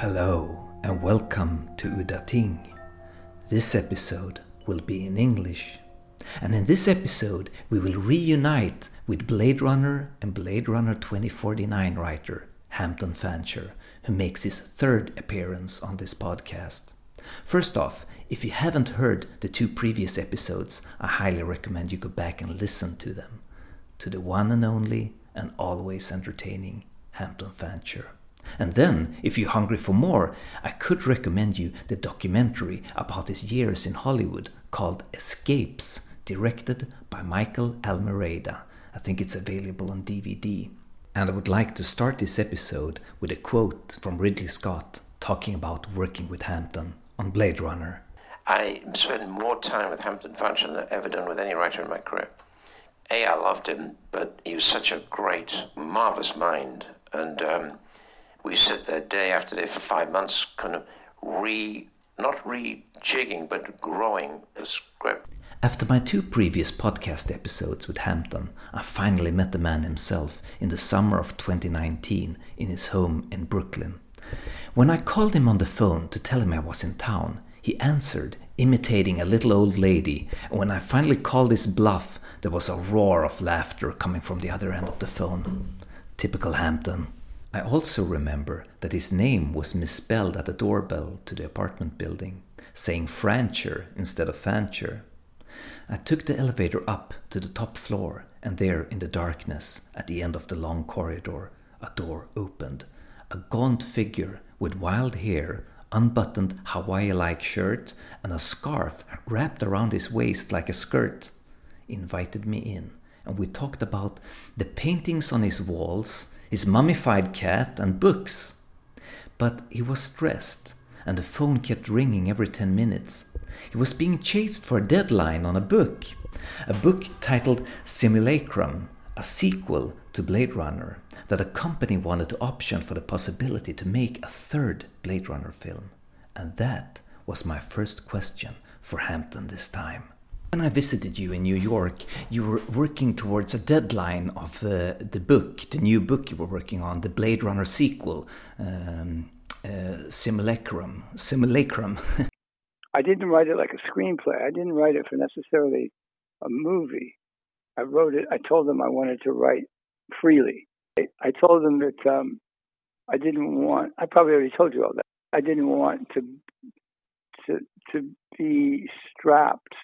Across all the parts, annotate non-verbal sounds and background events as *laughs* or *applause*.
Hello and welcome to Udda Ting. This episode will be in English. And in this episode, we will reunite with Blade Runner and Blade Runner 2049 writer Hampton Fancher, who makes his third appearance on this podcast. First off, if you haven't heard the two previous episodes, I highly recommend you go back and listen to them. To the one and only and always entertaining Hampton Fancher. And then, if you're hungry for more, I could recommend you the documentary about his years in Hollywood called Escapes, directed by Michael Almereyda. I think it's available on DVD. And I would like to start this episode with a quote from Ridley Scott talking about working with Hampton on Blade Runner. I spent more time with Hampton Fancher than I've ever done with any writer in my career. A, I loved him, but he was such a great, marvelous mind. And um, we sit there day after day for five months, kind of re, not rejigging, but growing the script. After my two previous podcast episodes with Hampton, I finally met the man himself in the summer of 2019 in his home in Brooklyn. When I called him on the phone to tell him I was in town, he answered, imitating a little old lady, and when I finally called his bluff, there was a roar of laughter coming from the other end of the phone. Typical Hampton. I also remember that his name was misspelled at the doorbell to the apartment building, saying Francher instead of Fancher. I took the elevator up to the top floor, and there in the darkness, at the end of the long corridor, a door opened. A gaunt figure with wild hair, unbuttoned Hawaii like shirt, and a scarf wrapped around his waist like a skirt, invited me in, and we talked about the paintings on his walls, his mummified cat, and books. But he was stressed, and the phone kept ringing every 10 minutes. He was being chased for a deadline on a book, a book titled Simulacrum, a sequel to Blade Runner that a company wanted to option for the possibility to make a third Blade Runner film. And that was my first question for Hampton this time. When I visited you in New York, you were working towards a deadline of uh, the book, the new book you were working on, the Blade Runner sequel, um, uh, Simulacrum. Simulacrum. *laughs* I didn't write it like a screenplay. I didn't write it for necessarily a movie. I wrote it. I told them I wanted to write freely. I, I told them that um, I didn't want. I probably already told you all that. I didn't want to to to be strapped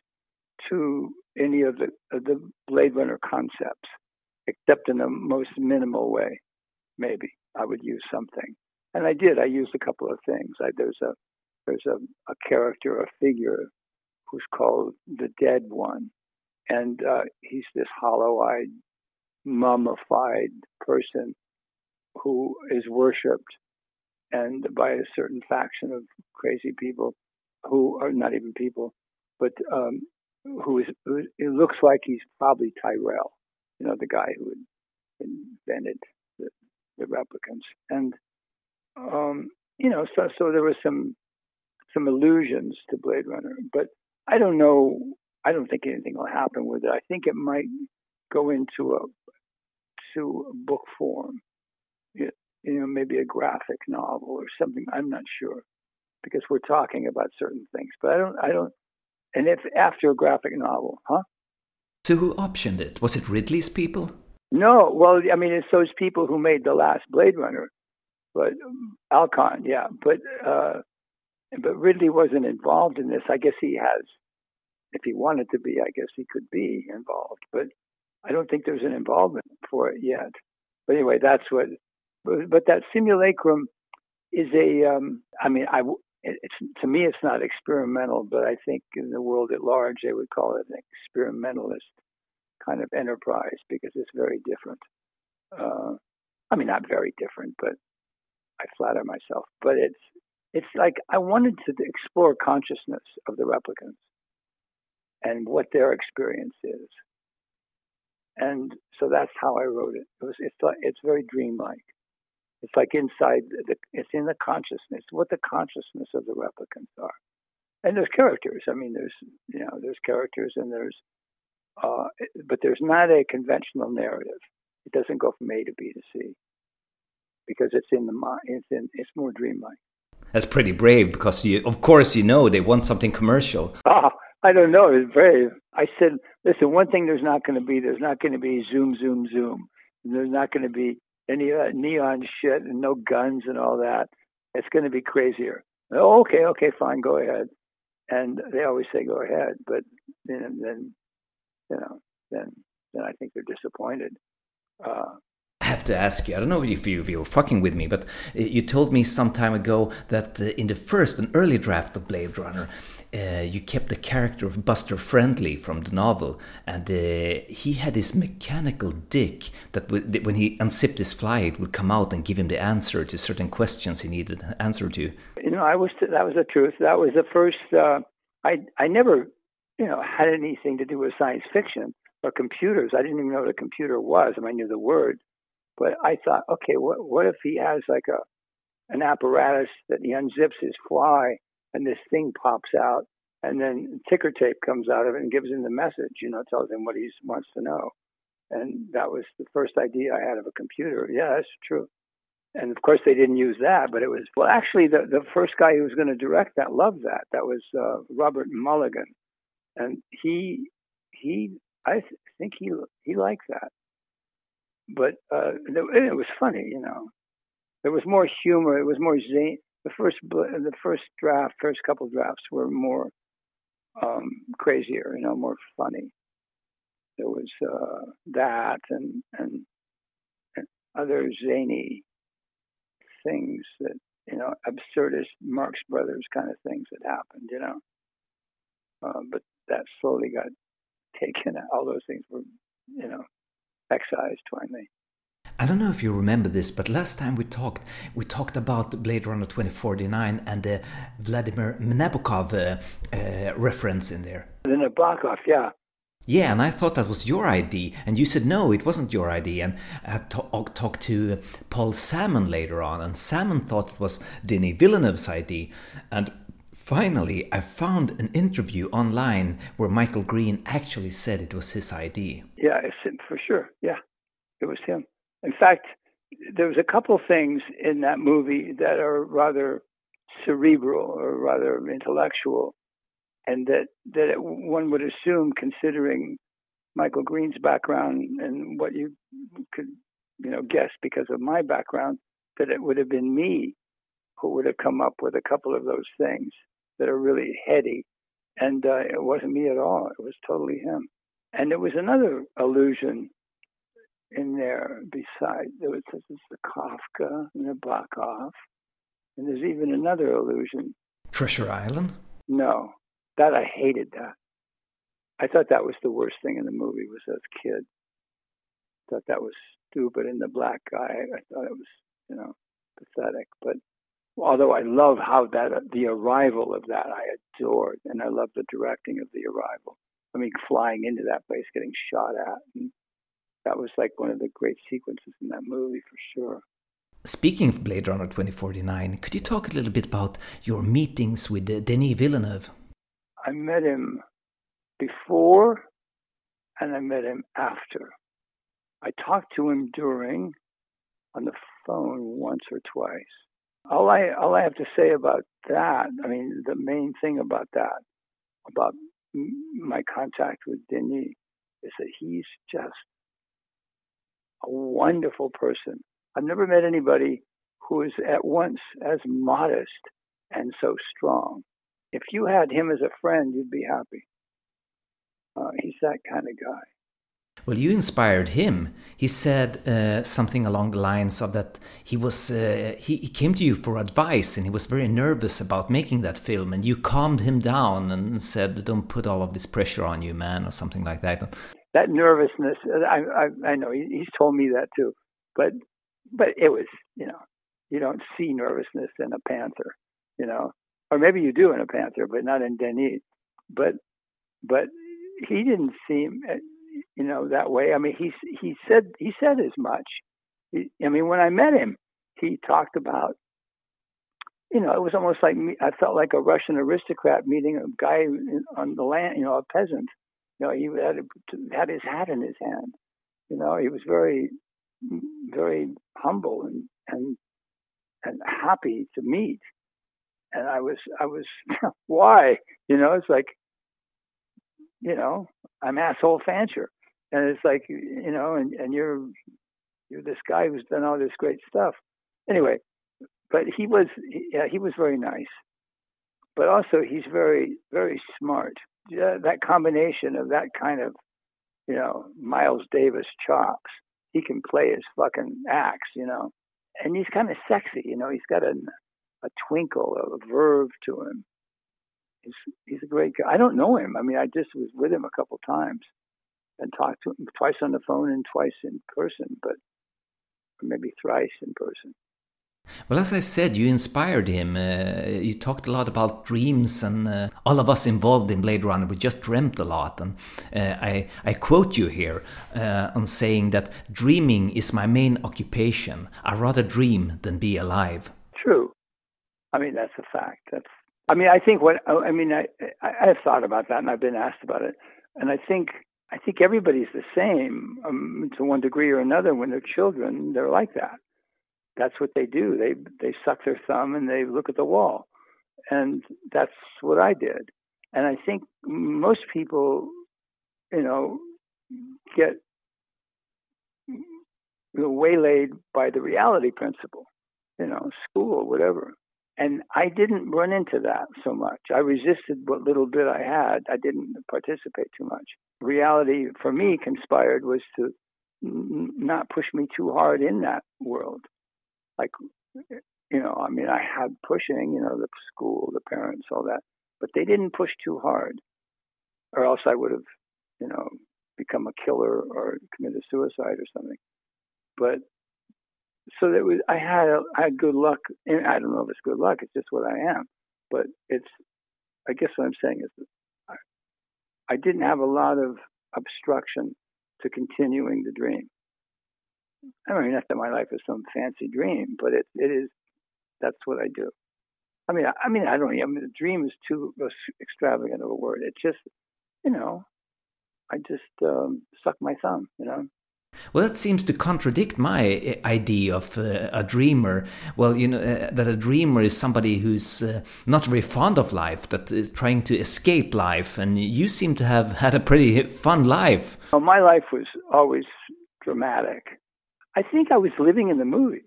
to any of the of the Blade Runner concepts, except in the most minimal way. Maybe I would use something, and I did. I used a couple of things. I, there's a there's a, a character, a figure, who's called the Dead One, and uh, he's this hollow-eyed, mummified person who is worshipped and by a certain faction of crazy people who are not even people, but um, who is who, it looks like he's probably Tyrell, you know, the guy who invented the, the replicants, and um, you know, so so there was some some allusions to Blade Runner, but I don't know. I don't think anything will happen with it. I think it might go into a to a book form, you know, maybe a graphic novel or something. I'm not sure because we're talking about certain things, but I don't. I don't. And if after a graphic novel, huh? So who optioned it? Was it Ridley's people? No. Well, I mean, it's those people who made the last Blade Runner, but Alcon, yeah. But uh, but Ridley wasn't involved in this. I guess he has, if he wanted to be, I guess he could be involved. But I don't think there's an involvement for it yet. But anyway, that's what. But, but that simulacrum is a. Um, I mean, I. It's to me, it's not experimental, but I think in the world at large, they would call it an experimentalist kind of enterprise because it's very different. Uh, I mean, not very different, but I flatter myself. But it's it's like I wanted to explore consciousness of the replicants and what their experience is. And so that's how I wrote it. it was, it's, it's very dreamlike. It's like inside the, it's in the consciousness, what the consciousness of the replicants are. And there's characters. I mean, there's, you know, there's characters and there's, uh, but there's not a conventional narrative. It doesn't go from A to B to C because it's in the mind. It's in, it's more dreamlike. That's pretty brave because you, of course, you know they want something commercial. Oh, I don't know. It's brave. I said, listen, one thing there's not going to be, there's not going to be zoom, zoom, zoom. There's not going to be any uh, neon shit and no guns and all that. It's going to be crazier. Oh, okay, okay, fine, go ahead. And they always say go ahead, but then, then you know, then then I think they're disappointed. Uh, I have to ask you. I don't know if you, if you were fucking with me, but uh, you told me some time ago that uh, in the first, an early draft of Blade Runner, uh, you kept the character of Buster Friendly from the novel, and uh, he had this mechanical dick that when he unzipped his fly, it would come out and give him the answer to certain questions he needed an answer to. You know, I was that was the truth. That was the first. Uh, I I never, you know, had anything to do with science fiction or computers. I didn't even know what a computer was. I, mean, I knew the word, but I thought, okay, what what if he has like a an apparatus that he unzips his fly and this thing pops out, and then ticker tape comes out of it and gives him the message. You know, tells him what he wants to know. And that was the first idea I had of a computer. Yeah, that's true. And of course, they didn't use that, but it was well. Actually, the the first guy who was going to direct that loved that. That was uh, Robert Mulligan, and he he I th- think he he liked that. But uh, it was funny, you know. There was more humor. It was more zany the first the first draft, first couple drafts were more um, crazier, you know, more funny. There was uh, that and, and, and other zany things that you know, absurdist Marx Brothers kind of things that happened, you know. Uh, but that slowly got *laughs* taken. Out all those things were, you know, excised finally. I don't know if you remember this, but last time we talked, we talked about Blade Runner 2049 and the Vladimir Nabokov uh, uh, reference in there. The Nabokov, yeah. Yeah, and I thought that was your ID, and you said no, it wasn't your ID. And I talked to Paul Sammon later on, and Sammon thought it was Denis Villeneuve's ID. And finally, I found an interview online where Michael Green actually said it was his ID. Yeah, for sure. Yeah, it was him. In fact, there was a couple things in that movie that are rather cerebral or rather intellectual, and that that it, one would assume, considering Michael Green's background and what you could you know guess because of my background, that it would have been me who would have come up with a couple of those things that are really heady, and uh, it wasn't me at all. It was totally him. And there was another illusion in there beside there was this is the Kafka and the Nabokov, and there's even another illusion. Treasure Island. No, that I hated that. I thought that was the worst thing in the movie was as a kid. Thought that was stupid, and the black guy. I thought it was you know pathetic. But although I love how that the arrival of that I adored, and I love the directing of the arrival. I mean, flying into that place, getting shot at, and that was like one of the great sequences in that movie for sure. Speaking of Blade Runner 2049, could you talk a little bit about your meetings with uh, Denis Villeneuve? I met him before and I met him after. I talked to him during on the phone once or twice. All I all I have to say about that, I mean, the main thing about that, about my contact with Denis, is that he's just a wonderful person. I've never met anybody who is at once as modest and so strong. If you had him as a friend, you'd be happy. Uh, he's that kind of guy. Well, you inspired him. He said uh, something along the lines of that he was uh, he, he, came to you for advice and he was very nervous about making that film, and you calmed him down and said, "Don't put all of this pressure on you, man," or something like that that nervousness. I, I, I know he, he's told me that too, but but it was you know you don't see nervousness in a panther, you know, or maybe you do in a panther, but not in Denis. But but he didn't seem uh, you know that way. I mean, he he said he said as much. He, I mean, when I met him, he talked about you know, it was almost like me, I felt like a Russian aristocrat meeting a guy on the land, you know, a peasant you know, he had, had his hat in his hand. You know, he was very, very humble and and and happy to meet. and I was I was *laughs* why you know it's like you know I'm asshole Fancher, and it's like you know and and you're you're this guy who's done all this great stuff. Anyway, but he was yeah he was very nice, but also he's very very smart. Yeah, that combination of that kind of you know Miles Davis chops, he can play his fucking axe, you know, and he's kind of sexy, you know. He's got a a twinkle, a verve to him. He's he's a great guy. I don't know him. I mean, I just was with him a couple times and talked to him twice on the phone and twice in person, but maybe thrice in person. Well, as I said, you inspired him. Uh, you talked a lot about dreams, and uh, all of us involved in Blade Runner, we just dreamt a lot. And uh, I, I quote you here uh, on saying that dreaming is my main occupation. I rather dream than be alive. True. I mean, that's a fact. That's. I mean, I think what I mean. I I have thought about that, and I've been asked about it, and I think I think everybody's the same um, to one degree or another. When they're children, they're like that that's what they do. They they suck their thumb and they look at the wall, and that's what I did. And I think most people, you know, get you know, waylaid by the reality principle, you know, school, whatever. And I didn't run into that so much. I resisted what little bit I had. I didn't participate too much. Reality for me conspired was to not push me too hard in that world like you know i mean i had pushing you know the school the parents all that but they didn't push too hard or else i would have you know become a killer or committed suicide or something but so that was i had had good luck and i don't know if it's good luck it's just what i am but it's i guess what i'm saying is I, I didn't have a lot of obstruction to continuing the dream I mean, not that my life is some fancy dream, but it it is. That's what I do. I mean, I, I mean, I don't. I mean, the dream is too extravagant of a word. It's just, you know, I just um, suck my thumb. You know. Well, that seems to contradict my uh, idea of uh, a dreamer. Well, you know, uh, that a dreamer is somebody who's uh, not very fond of life, that is trying to escape life. And you seem to have *laughs* had a pretty fun life. Well, my life was always dramatic. I think I was living in the movies.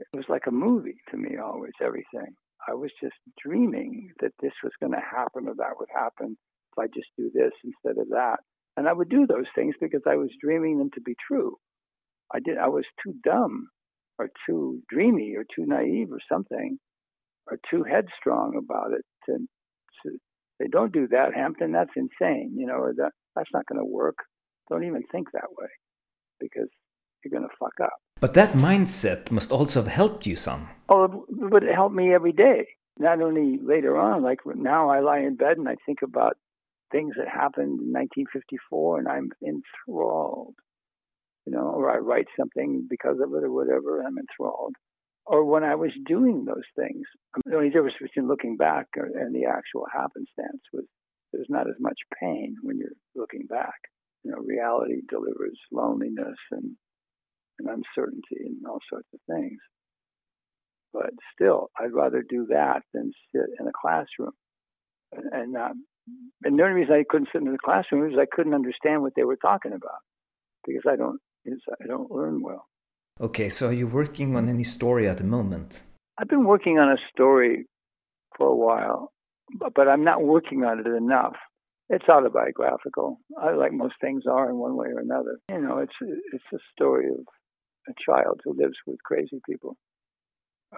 It was like a movie to me, always, everything. I was just dreaming that this was going to happen or that would happen if I just do this instead of that. And I would do those things because I was dreaming them to be true. I did. I was too dumb, or too dreamy, or too naive, or something, or too headstrong about it to. to they don't do that, Hampton. That's insane. You know, or that that's not going to work. Don't even think that way, because you're going to fuck up. But that mindset must also have helped you some. Oh, but it helped me every day. Not only later on, like now I lie in bed and I think about things that happened in 1954 and I'm enthralled. You know, or I write something because of it or whatever, I'm enthralled. Or when I was doing those things, um, the only difference between looking back and the actual happenstance was there's not as much pain when you're looking back. You know, reality delivers loneliness and and uncertainty and all sorts of things. But still, I'd rather do that than sit in a classroom and, and not. And the only reason I couldn't sit in the classroom is I couldn't understand what they were talking about because I don't I don't learn well. Okay, so are you working on any story at the moment? I've been working on a story for a while, but I'm not working on it enough. It's autobiographical, I, like most things are in one way or another. You know, it's it's a story of a child who lives with crazy people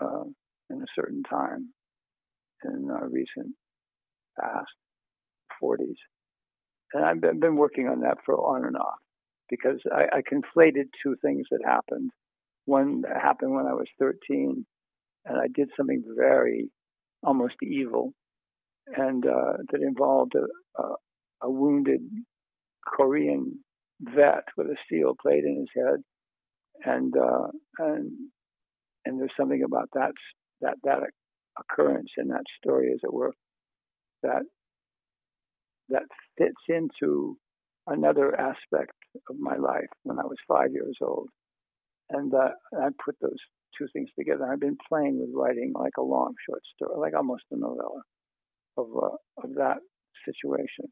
uh, in a certain time in our recent past, 40s. And I've been, working on that for on and off because I, I conflated two things that happened. One happened when I was 13, and I did something very almost evil, and uh, that involved a, a, a wounded Korean vet with a steel plate in his head and uh, and and there's something about that that that occurrence in that story, as it were, that that fits into another aspect of my life when I was five years old, and uh, I put those two things together. I've been playing with writing like a long short story, like almost a novella of uh, of that situation,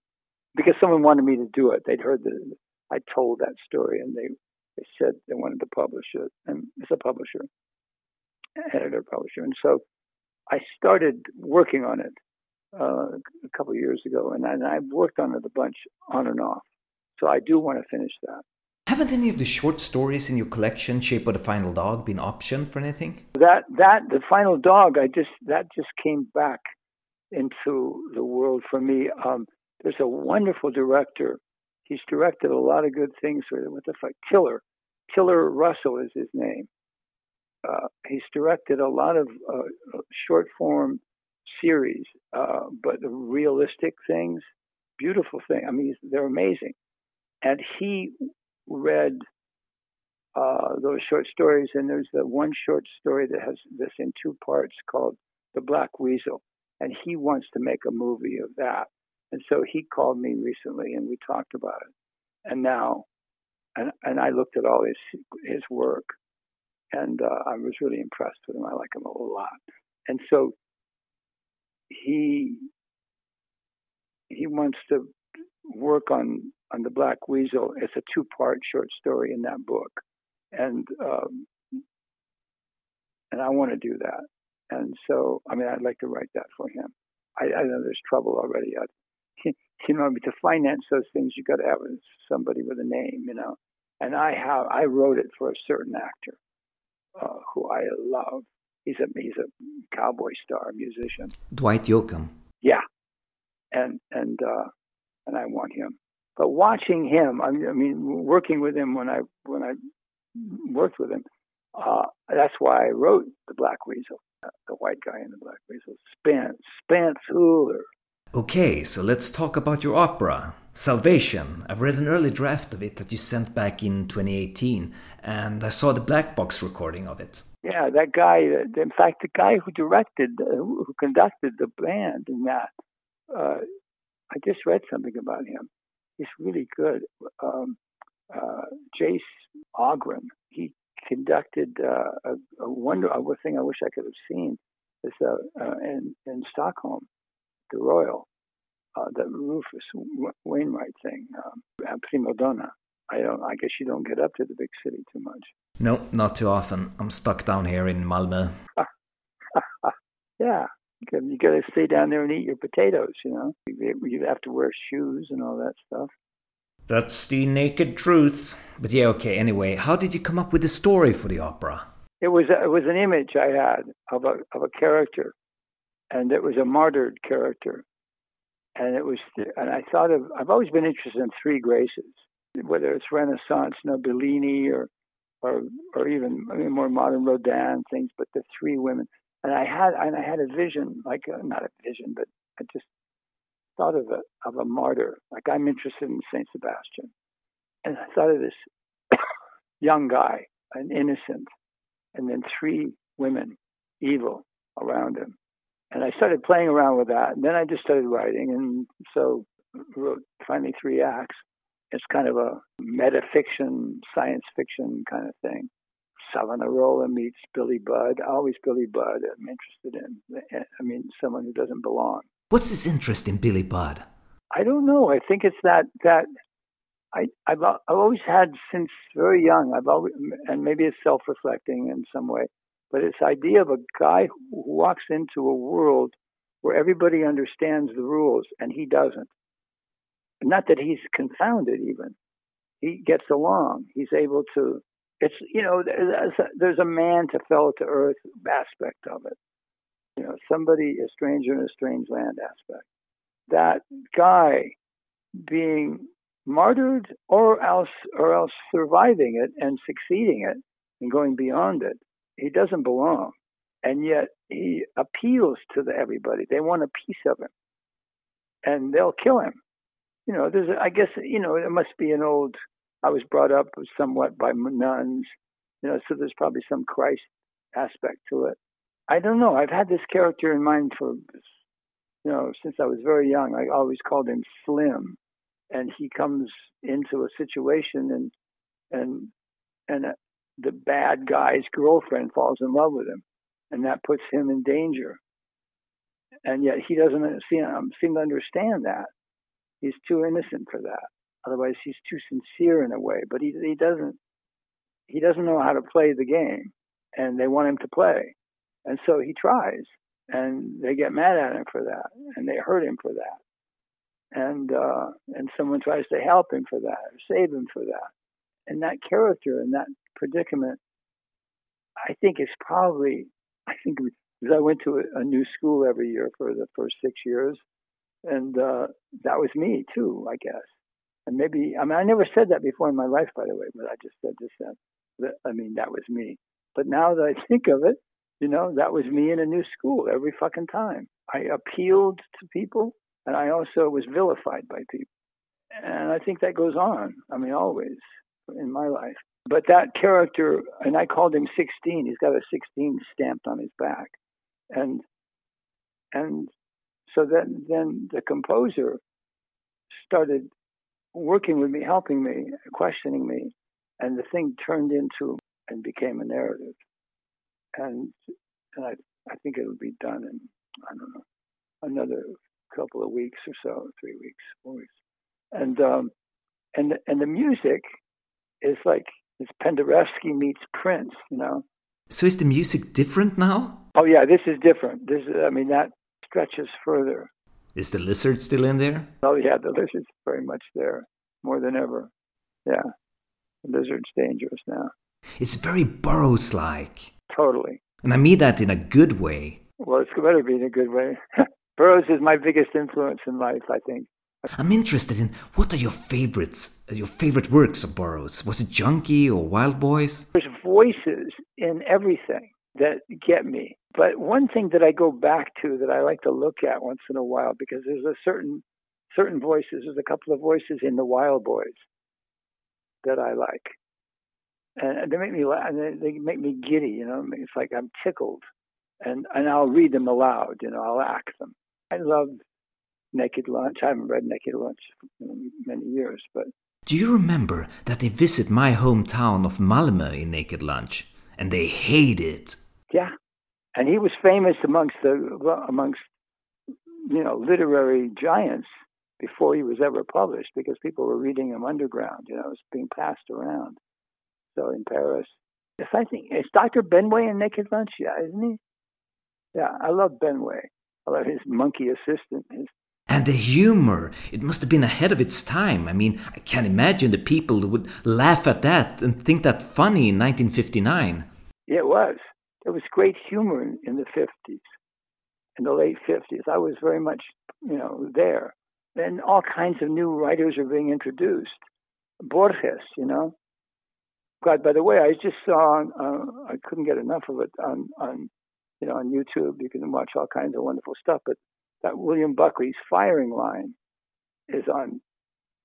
because someone wanted me to do it. They'd heard that I told that story, and they they said they wanted to publish it, and it's a publisher, editor, publisher, and so I started working on it uh, a couple of years ago, and, I, and I've worked on it a bunch on and off. So I do want to finish that. Haven't any of the short stories in your collection, Shape of the Final Dog, been optioned for anything? That that the Final Dog, I just that just came back into the world for me. Um, there's a wonderful director. He's directed a lot of good things with What the fuck? Tiller. Tiller Russell is his name. Uh, he's directed a lot of uh, short form series, uh, but the realistic things, beautiful things. I mean, they're amazing. And he read uh, those short stories, and there's the one short story that has this in two parts called The Black Weasel, and he wants to make a movie of that. And so he called me recently, and we talked about it. And now, and and I looked at all his his work, and uh, I was really impressed with him. I like him a lot. And so he he wants to work on on the Black Weasel. It's a two part short story in that book, and um, and I want to do that. And so, I mean, I'd like to write that for him. I, I know there's trouble already. I, you know, to finance those things, you got to have somebody with a name, you know. And I have, I wrote it for a certain actor uh, who I love. He's a he's a cowboy star musician. Dwight Yoakam. Yeah, and and uh, and I want him. But watching him, I mean, I mean, working with him when I when I worked with him, uh, that's why I wrote the Black Weasel, uh, the white guy in the Black Weasel, Spence Spence Hooler. Okay, so let's talk about your opera, Salvation. I've read an early draft of it that you sent back in 2018, and I saw the black box recording of it. Yeah, that guy. In fact, the guy who directed, uh, who conducted the band in that, uh, I just read something about him. He's really good. Um, uh, Jayce Ogren. He conducted uh, a, a wonderful thing I wish I could have seen. Is uh, uh, in in Stockholm, the Royal, uh, the Rufus Wainwright thing, um, Prima Donna. I don't. I guess you don't get up to the big city too much. No, not too often. I'm stuck down here in Malmö. *laughs* yeah, you got to stay down there and eat your potatoes. You know, you have to wear shoes and all that stuff. That's the naked truth. But yeah, okay. Anyway, how did you come up with the story for the opera? It was it was an image I had of a of a character, and it was a martyred character, and it was and I thought of I've always been interested in three graces, whether it's Renaissance, Bellini or or or even I mean, more modern Rodin things, but the three women and I had and I had a vision, like a, not a vision, but I just thought of a of a martyr. Like I'm interested in Saint Sebastian, and I thought of this *coughs* young guy, an innocent, and then three women, evil, around him. And I started playing around with that, and then I just started writing, and so wrote finally three acts. It's kind of a metafiction, science fiction kind of thing. Savonarola meets Billy Budd. Always Billy Budd. I'm interested in. Eh, I mean, someone who doesn't belong. What's this interest in Billy Budd? I don't know. I think it's that that I I've, I've always had since very young. I've always and maybe it's self-reflecting in some way, but it's idea of a guy who walks into a world where everybody understands the rules and he doesn't. Not that he's confounded even. He gets along. He's able to it's you know there's a, there's a man to fell to earth aspect of it. You know somebody a stranger in a strange land aspect. That guy being martyred or else or else surviving it and succeeding it and going beyond it he doesn't belong. And yet he appeals to the, everybody. They want a piece of him. And they'll kill him you know there's i guess you know it must be an old I was brought up somewhat by nuns, you know, so there's probably some Christ aspect to it. I don't know. I've had this character in mind for, you know, since I was very young. I always called him Slim, and he comes into a situation and and and uh, the bad guy's girlfriend falls in love with him, and that puts him in danger. And yet he doesn't seem, seem to understand that. He's too innocent for that. Otherwise, he's too sincere in a way. But he he doesn't he doesn't know how to play the game, and they want him to play, and so he tries, and they get mad at him for that, and they hurt him for that, and uh, and someone tries to help him for that, or save him for that, and that character and that predicament, I think is probably I think because *laughs* I went to a, a new school every year for the first six years, and uh, that was me too, I guess. And maybe I mean I never said that before in my life, by the way, but I just said this then. That, I mean that was me. But now that I *laughs* think of it, you know, that was me in a new school every fucking time. I appealed to people, and I also was vilified by people. And I think that goes on. I mean, always in my life. But that character, and I called him 16. He's got a 16 stamped on his back, and and so then then the composer started working with me, helping me, questioning me, and the thing turned into and became a narrative. And and I I think it'll be done in I don't know another couple of weeks or so, three weeks, four weeks, and um, and and the music is like it's Penderecki meets Prince, you know. So is the music different now? Oh yeah, this is different. This is, I mean that stretches further. Is the lizard still in there? Oh yeah, the lizard's very much there, more than ever. Yeah, the lizard's dangerous now. It's very Burroughs-like. Totally. And I mean that in a good way. Well, it's better be in a good way. *laughs* Burroughs is my biggest influence in life, I think. I'm interested in what are your favorites, your favorite works of Burroughs? Was it Junkie or Wild Boys? There's voices in everything that get me. But one thing that I go back to that I like to look at once in a while because there's a certain certain voices, there's a couple of voices in the Wild Boys that I like, and they make me laugh, and they make me giddy. You know, it's like I'm tickled, and and I'll read them aloud. You know, I'll act them. I love Naked Lunch. I haven't read Naked Lunch in many years, but do you remember that they visit my hometown of Malmö in Naked Lunch, and they hate it? Yeah, and he was famous amongst the amongst you know literary giants before he was ever published because people were reading him underground. You know, it was being passed around. So in Paris, if I think is Dr. Benway in Naked Lunch, yeah, isn't he? Yeah, I love Benway. I love his monkey assistant. His and the humor, it must have been ahead of its time. I mean, I can't imagine the people who would laugh at that and think that funny in 1959. It was. There was great humor in, in the 50s, in the late 50s. I was very much, you know, there. And all kinds of new writers are being introduced. Borges, you know. God, by the way, I just saw, uh, I couldn't get enough of it on, on, you know, on YouTube. You can watch all kinds of wonderful stuff. But that William Buckley's firing line is on,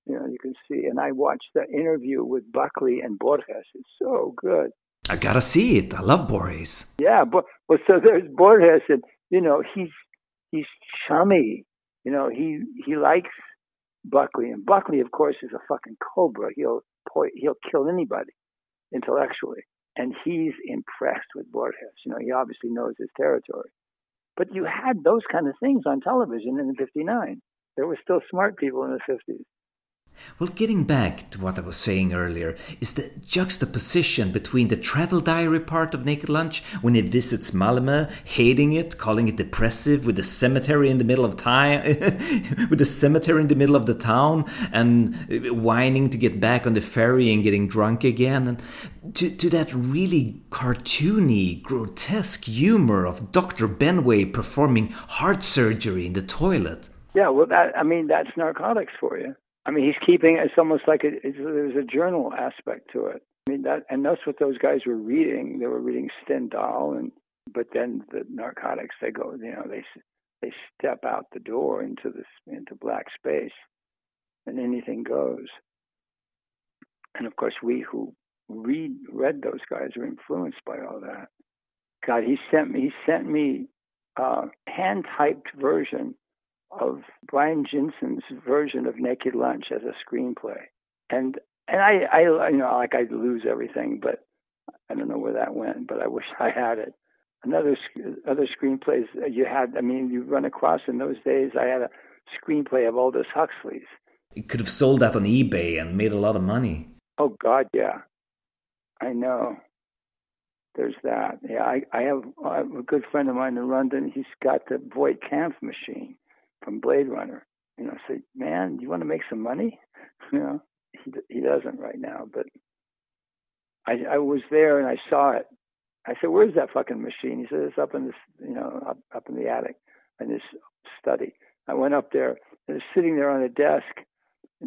you know, you can see. And I watched the interview with Buckley and Borges. It's so good. I gotta see it. I love Borges. Yeah, but well, so there's Borges, and you know he's he's chummy. You know he he likes Buckley, and Buckley, of course, is a fucking cobra. He'll he'll kill anybody intellectually, and he's impressed with Borges. You know he obviously knows his territory. But you had those kind of things on television in '59. There were still smart people in the '50s. Well, getting back to what I was saying earlier, is the juxtaposition between the travel diary part of Naked Lunch, when he visits Malmö, hating it, calling it depressive, with the cemetery in the middle of time, *laughs* with the cemetery in the middle of the town, and uh, whining to get back on the ferry and getting drunk again, and to, to that really cartoony, grotesque humor of Dr. Benway performing heart surgery in the toilet. Yeah, well, that I mean, that's narcotics for you. I mean, he's keeping it's almost like a, it's, there's a journal aspect to it. I mean that, and that's what those guys were reading. They were reading Stendhal, and but then the narcotics. They go, you know, they they step out the door into this into black space, and anything goes. And of course, we who read read those guys are influenced by all that. God, he sent me he sent me a hand typed version of Brion Gysin's version of Naked Lunch as a screenplay. And and I, I you know like I lose everything, but I don't know where that went, but I wish I had it. Another other screenplays you had. I mean, you run across in those days. I had a screenplay of Aldous Huxley's. You could have sold that on eBay and made a lot of money. Oh God, yeah, I know. There's that. Yeah, I, I have, I have a good friend of mine in London. He's got the Voight Kampff machine from Blade Runner. You know, say, man, you want to make some money? *laughs* You know, he he doesn't right now, but I I was there and I saw it. I said, "Where's that fucking machine?" He said, "It's up in this, you know, up up in the attic in this study." I went up there. It was sitting there on a desk,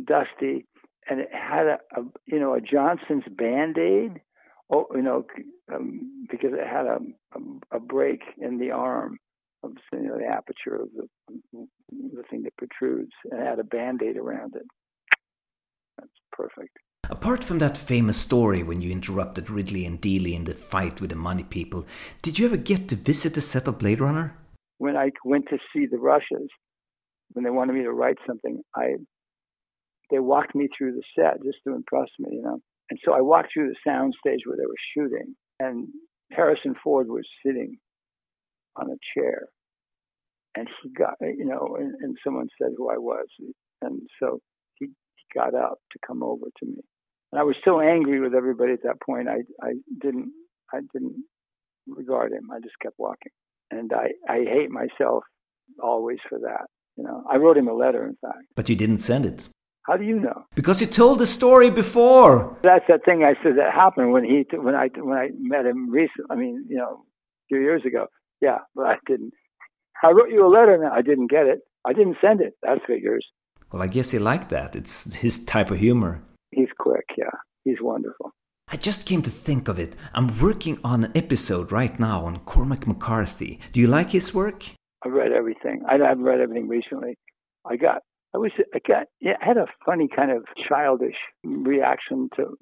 dusty, and it had a, a you know a Johnson's Band Aid. Oh, you know, um, because it had a, a, a break in the arm of you know, the aperture of the the thing that protrudes, and add a Band Aid around it. That's perfect. Apart from that famous story when you interrupted Ridley and Deeley in the fight with the money people, did you ever get to visit the set of Blade Runner? When I went to see the Russians, when they wanted me to write something, I they walked me through the set just to impress me, you know. And so I walked through the sound stage where they were shooting, and Harrison Ford was sitting on a chair, and he got, you know, and, and someone said who I was, and so he, he got up to come over to me, and I was so angry with everybody at that point. I I didn't I didn't regard him. I just kept walking, and I I hate myself always for that. You know, I wrote him a letter, in fact. But you didn't send it. How do you know? Because you told the story before. That's that thing I said that happened when he when I when I met him recently. I mean, you know, a few years ago. Yeah, but I didn't. I wrote you a letter and I didn't get it. I didn't send it. That's That figures. Well, I guess he liked that. It's his type of humor. He's quick, yeah. He's wonderful. I just came to think of it. I'm working on an episode right now on Cormac McCarthy. Do you like his work? I've read everything. I haven't read everything recently. I got I was I got yeah, I had a funny kind of childish reaction to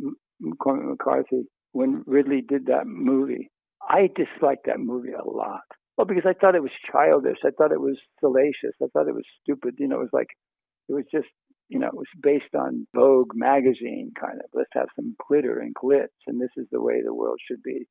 Cormac McCarthy when Ridley did that movie. I disliked that movie a lot. Well, because I thought it was childish. I thought it was salacious. I thought it was stupid. You know, it was like it was just you know, it was based on Vogue magazine kind of. Let's have some glitter and glitz, and this is the way the world should be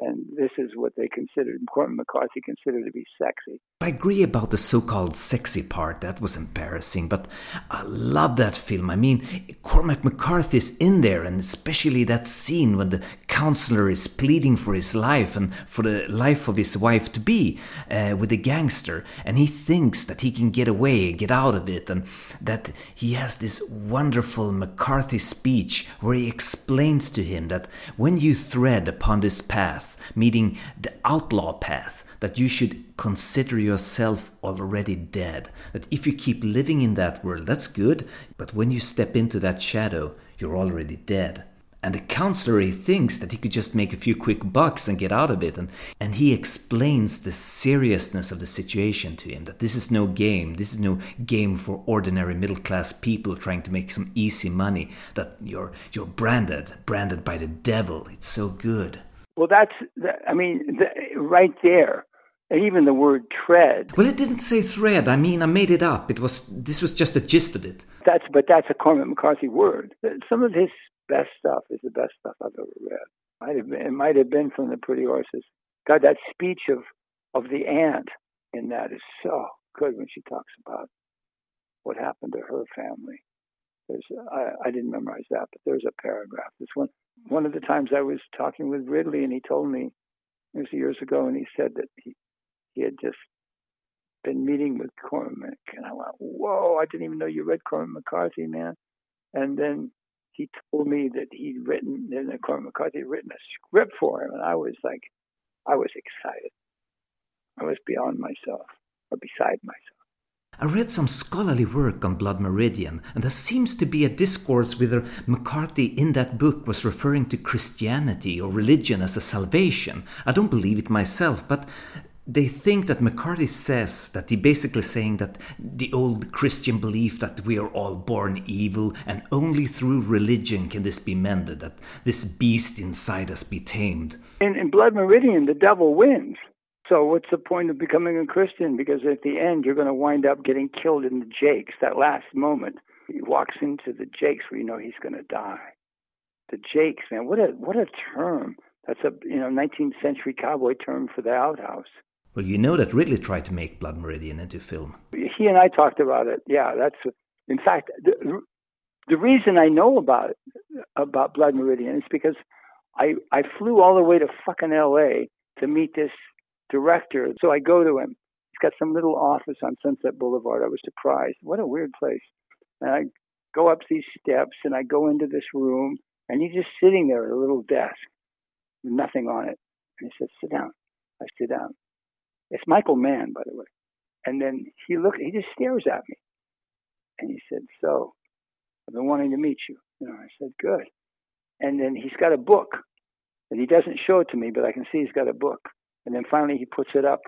and this is what they considered, Cormac McCarthy considered to be sexy. I agree about the so called sexy part, that was embarrassing, but I love that film. I mean, Cormac McCarthy is in there, and especially that scene when the counselor is pleading for his life and for the life of his wife to be uh, with the gangster, and he thinks that he can get away, get out of it, and that he has this wonderful McCarthy speech where he explains to him that when you thread upon this path, meaning the outlaw path, that you should consider yourself already dead. That if you keep living in that world, that's good, but when you step into that shadow, you're already dead. And the counselor he thinks that he could just make a few quick bucks and get out of it. And, and he explains the seriousness of the situation to him that this is no game. This is no game for ordinary middle class people trying to make some easy money. That you're, you're branded, branded by the devil. It's so good. Well, that's, I mean, right there. And even the word tread. Well, it didn't say thread. I mean, I made it up. It was this was just the gist of it. That's but that's a Cormac McCarthy word. Some of his best stuff is the best stuff I've ever read. Might have been, it might have been from the Pretty Horses. God, that speech of of the aunt in that is so good when she talks about what happened to her family. There's I, I didn't memorize that, but there's a paragraph. This one one of the times I was talking with Ridley, and he told me it was years ago, and he said that he he had just been meeting with Cormac, and I went, "Whoa! I didn't even know you read Cormac McCarthy, man." And then he told me that he'd written, that Cormac McCarthy had written a script for him, and I was like, I was excited. I was beyond myself, or beside myself. I read some scholarly work on Blood Meridian, and there seems to be a discourse whether McCarthy in that book was referring to Christianity or religion as a salvation. I don't believe it myself, but they think that McCarthy says that he basically saying that the old Christian belief that we are all born evil and only through religion can this be mended, that this beast inside us be tamed. In, in Blood Meridian, the devil wins. So what's the point of becoming a Christian? Because at the end, you're going to wind up getting killed in the jakes. That last moment, he walks into the jakes where you know he's going to die. The jakes, man, what a what a term! That's a you know 19th century cowboy term for the outhouse. Well, you know that Ridley tried to make Blood Meridian into film. He and I talked about it. Yeah, that's in fact the, the reason I know about it, about Blood Meridian is because I I flew all the way to fucking L.A. to meet this director. So I go to him. He's got some little office on Sunset Boulevard. I was surprised. What a weird place. And I go up these steps and I go into this room and he's just sitting there at a little desk with nothing on it. And he says, "Sit down." I sit down. It's Michael Mann, by the way. And then he look, he just stares at me, and he said, "So, I've been wanting to meet you." You know, I said, "Good." And then he's got a book, and he doesn't show it to me, but I can see he's got a book. And then finally, he puts it up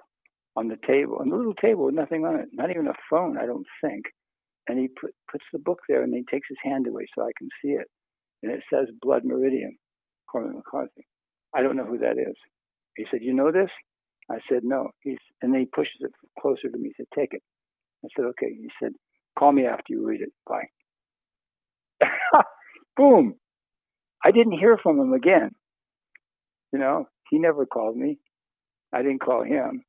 on the table, on the little table with nothing on it, not even a phone, I don't think. And he put, puts the book there, and he takes his hand away so I can see it, and it says Blood Meridian, Cormac McCarthy. I don't know who that is. He said, "You know this?" I said, no. He's, and then he pushes it closer to me. He said, take it. I said, okay. He said, call me after you read it. Bye. *laughs* Boom. I didn't hear from him again. You know, he never called me. I didn't call him.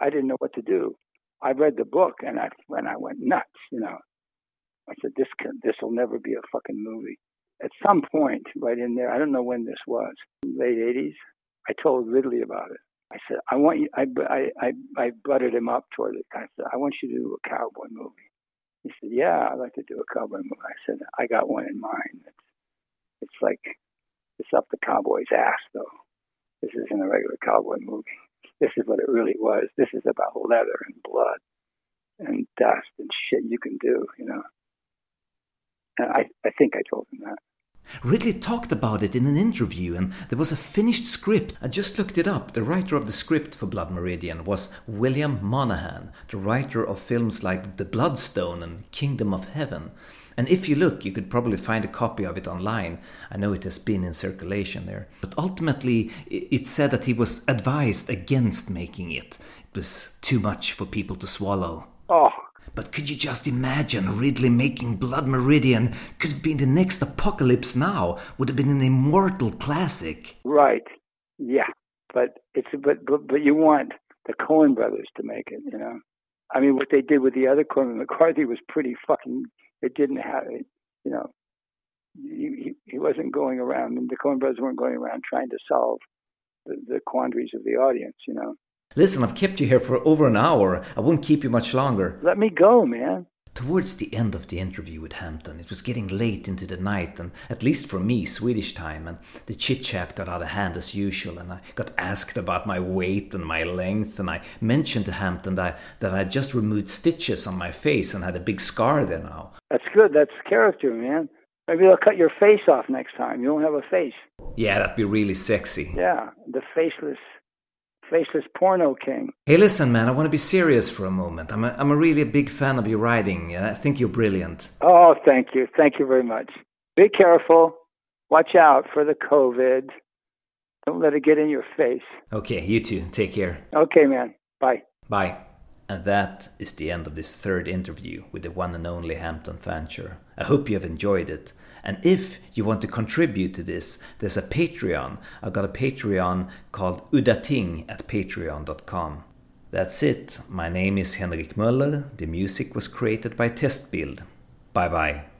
I didn't know what to do. I read the book and I when I went nuts. You know, I said this can this will never be a fucking movie. At some point, right in there, I don't know when this was, late '80s. I told Ridley about it. I said, I want you, I, I, I, I butted him up toward it. I said, I want you to do a cowboy movie. He said, Yeah, I'd like to do a cowboy movie. I said, I got one in mind. It's, it's like, it's up the cowboy's ass, though. This isn't a regular cowboy movie. This is what it really was. This is about leather and blood and dust and shit you can do, you know. And I, I think I told him that. Ridley talked about it in an interview, and there was a finished script. I just looked it up. The writer of the script for Blood Meridian was William Monahan, the writer of films like The Bloodstone and Kingdom of Heaven. And if you look, you could probably find a copy of it online. I know it has been in circulation there. But ultimately, it said that he was advised against making it. It was too much for people to swallow. Oh, but could you just imagine Ridley making Blood Meridian? Could have been the next Apocalypse Now. Would have been an immortal classic. Right. Yeah. But it's but but, but you want the Coen brothers to make it, you know. I mean, what they did with the other Cormac McCarthy was pretty fucking. It didn't have you know. He, he wasn't going around, and the Coen brothers weren't going around trying to solve the, the quandaries of the audience, you know. Listen, I've kept you here for over an hour. I won't keep you much longer. Let me go, man. Towards the end of the interview with Hampton, it was getting late into the night, and at least for me, Swedish time, and the chit chat got out of hand as usual. And I got asked about my weight and my length, and I mentioned to Hampton that, that I just removed stitches on my face and had a big scar there now. That's good. That's character, man. Maybe they'll cut your face off next time. You don't have a face. Yeah, that'd be really sexy. Yeah, the faceless faceless porno king. Hey, listen, man, I want to be serious for a moment. I'm a, I'm a really big fan of your writing, and I think you're brilliant. Oh, thank you. Thank you very much. Be careful. Watch out for the COVID. Don't let it get in your face. Okay, you too. Take care. Okay, man. Bye. Bye. And that is the end of this third interview with the one and only Hampton Fancher. I hope you have enjoyed it. And if you want to contribute to this, there's a Patreon. I've got a Patreon called Udating at patreon.com. That's it. My name is Henrik Möller. The music was created by Testbild. Bye bye.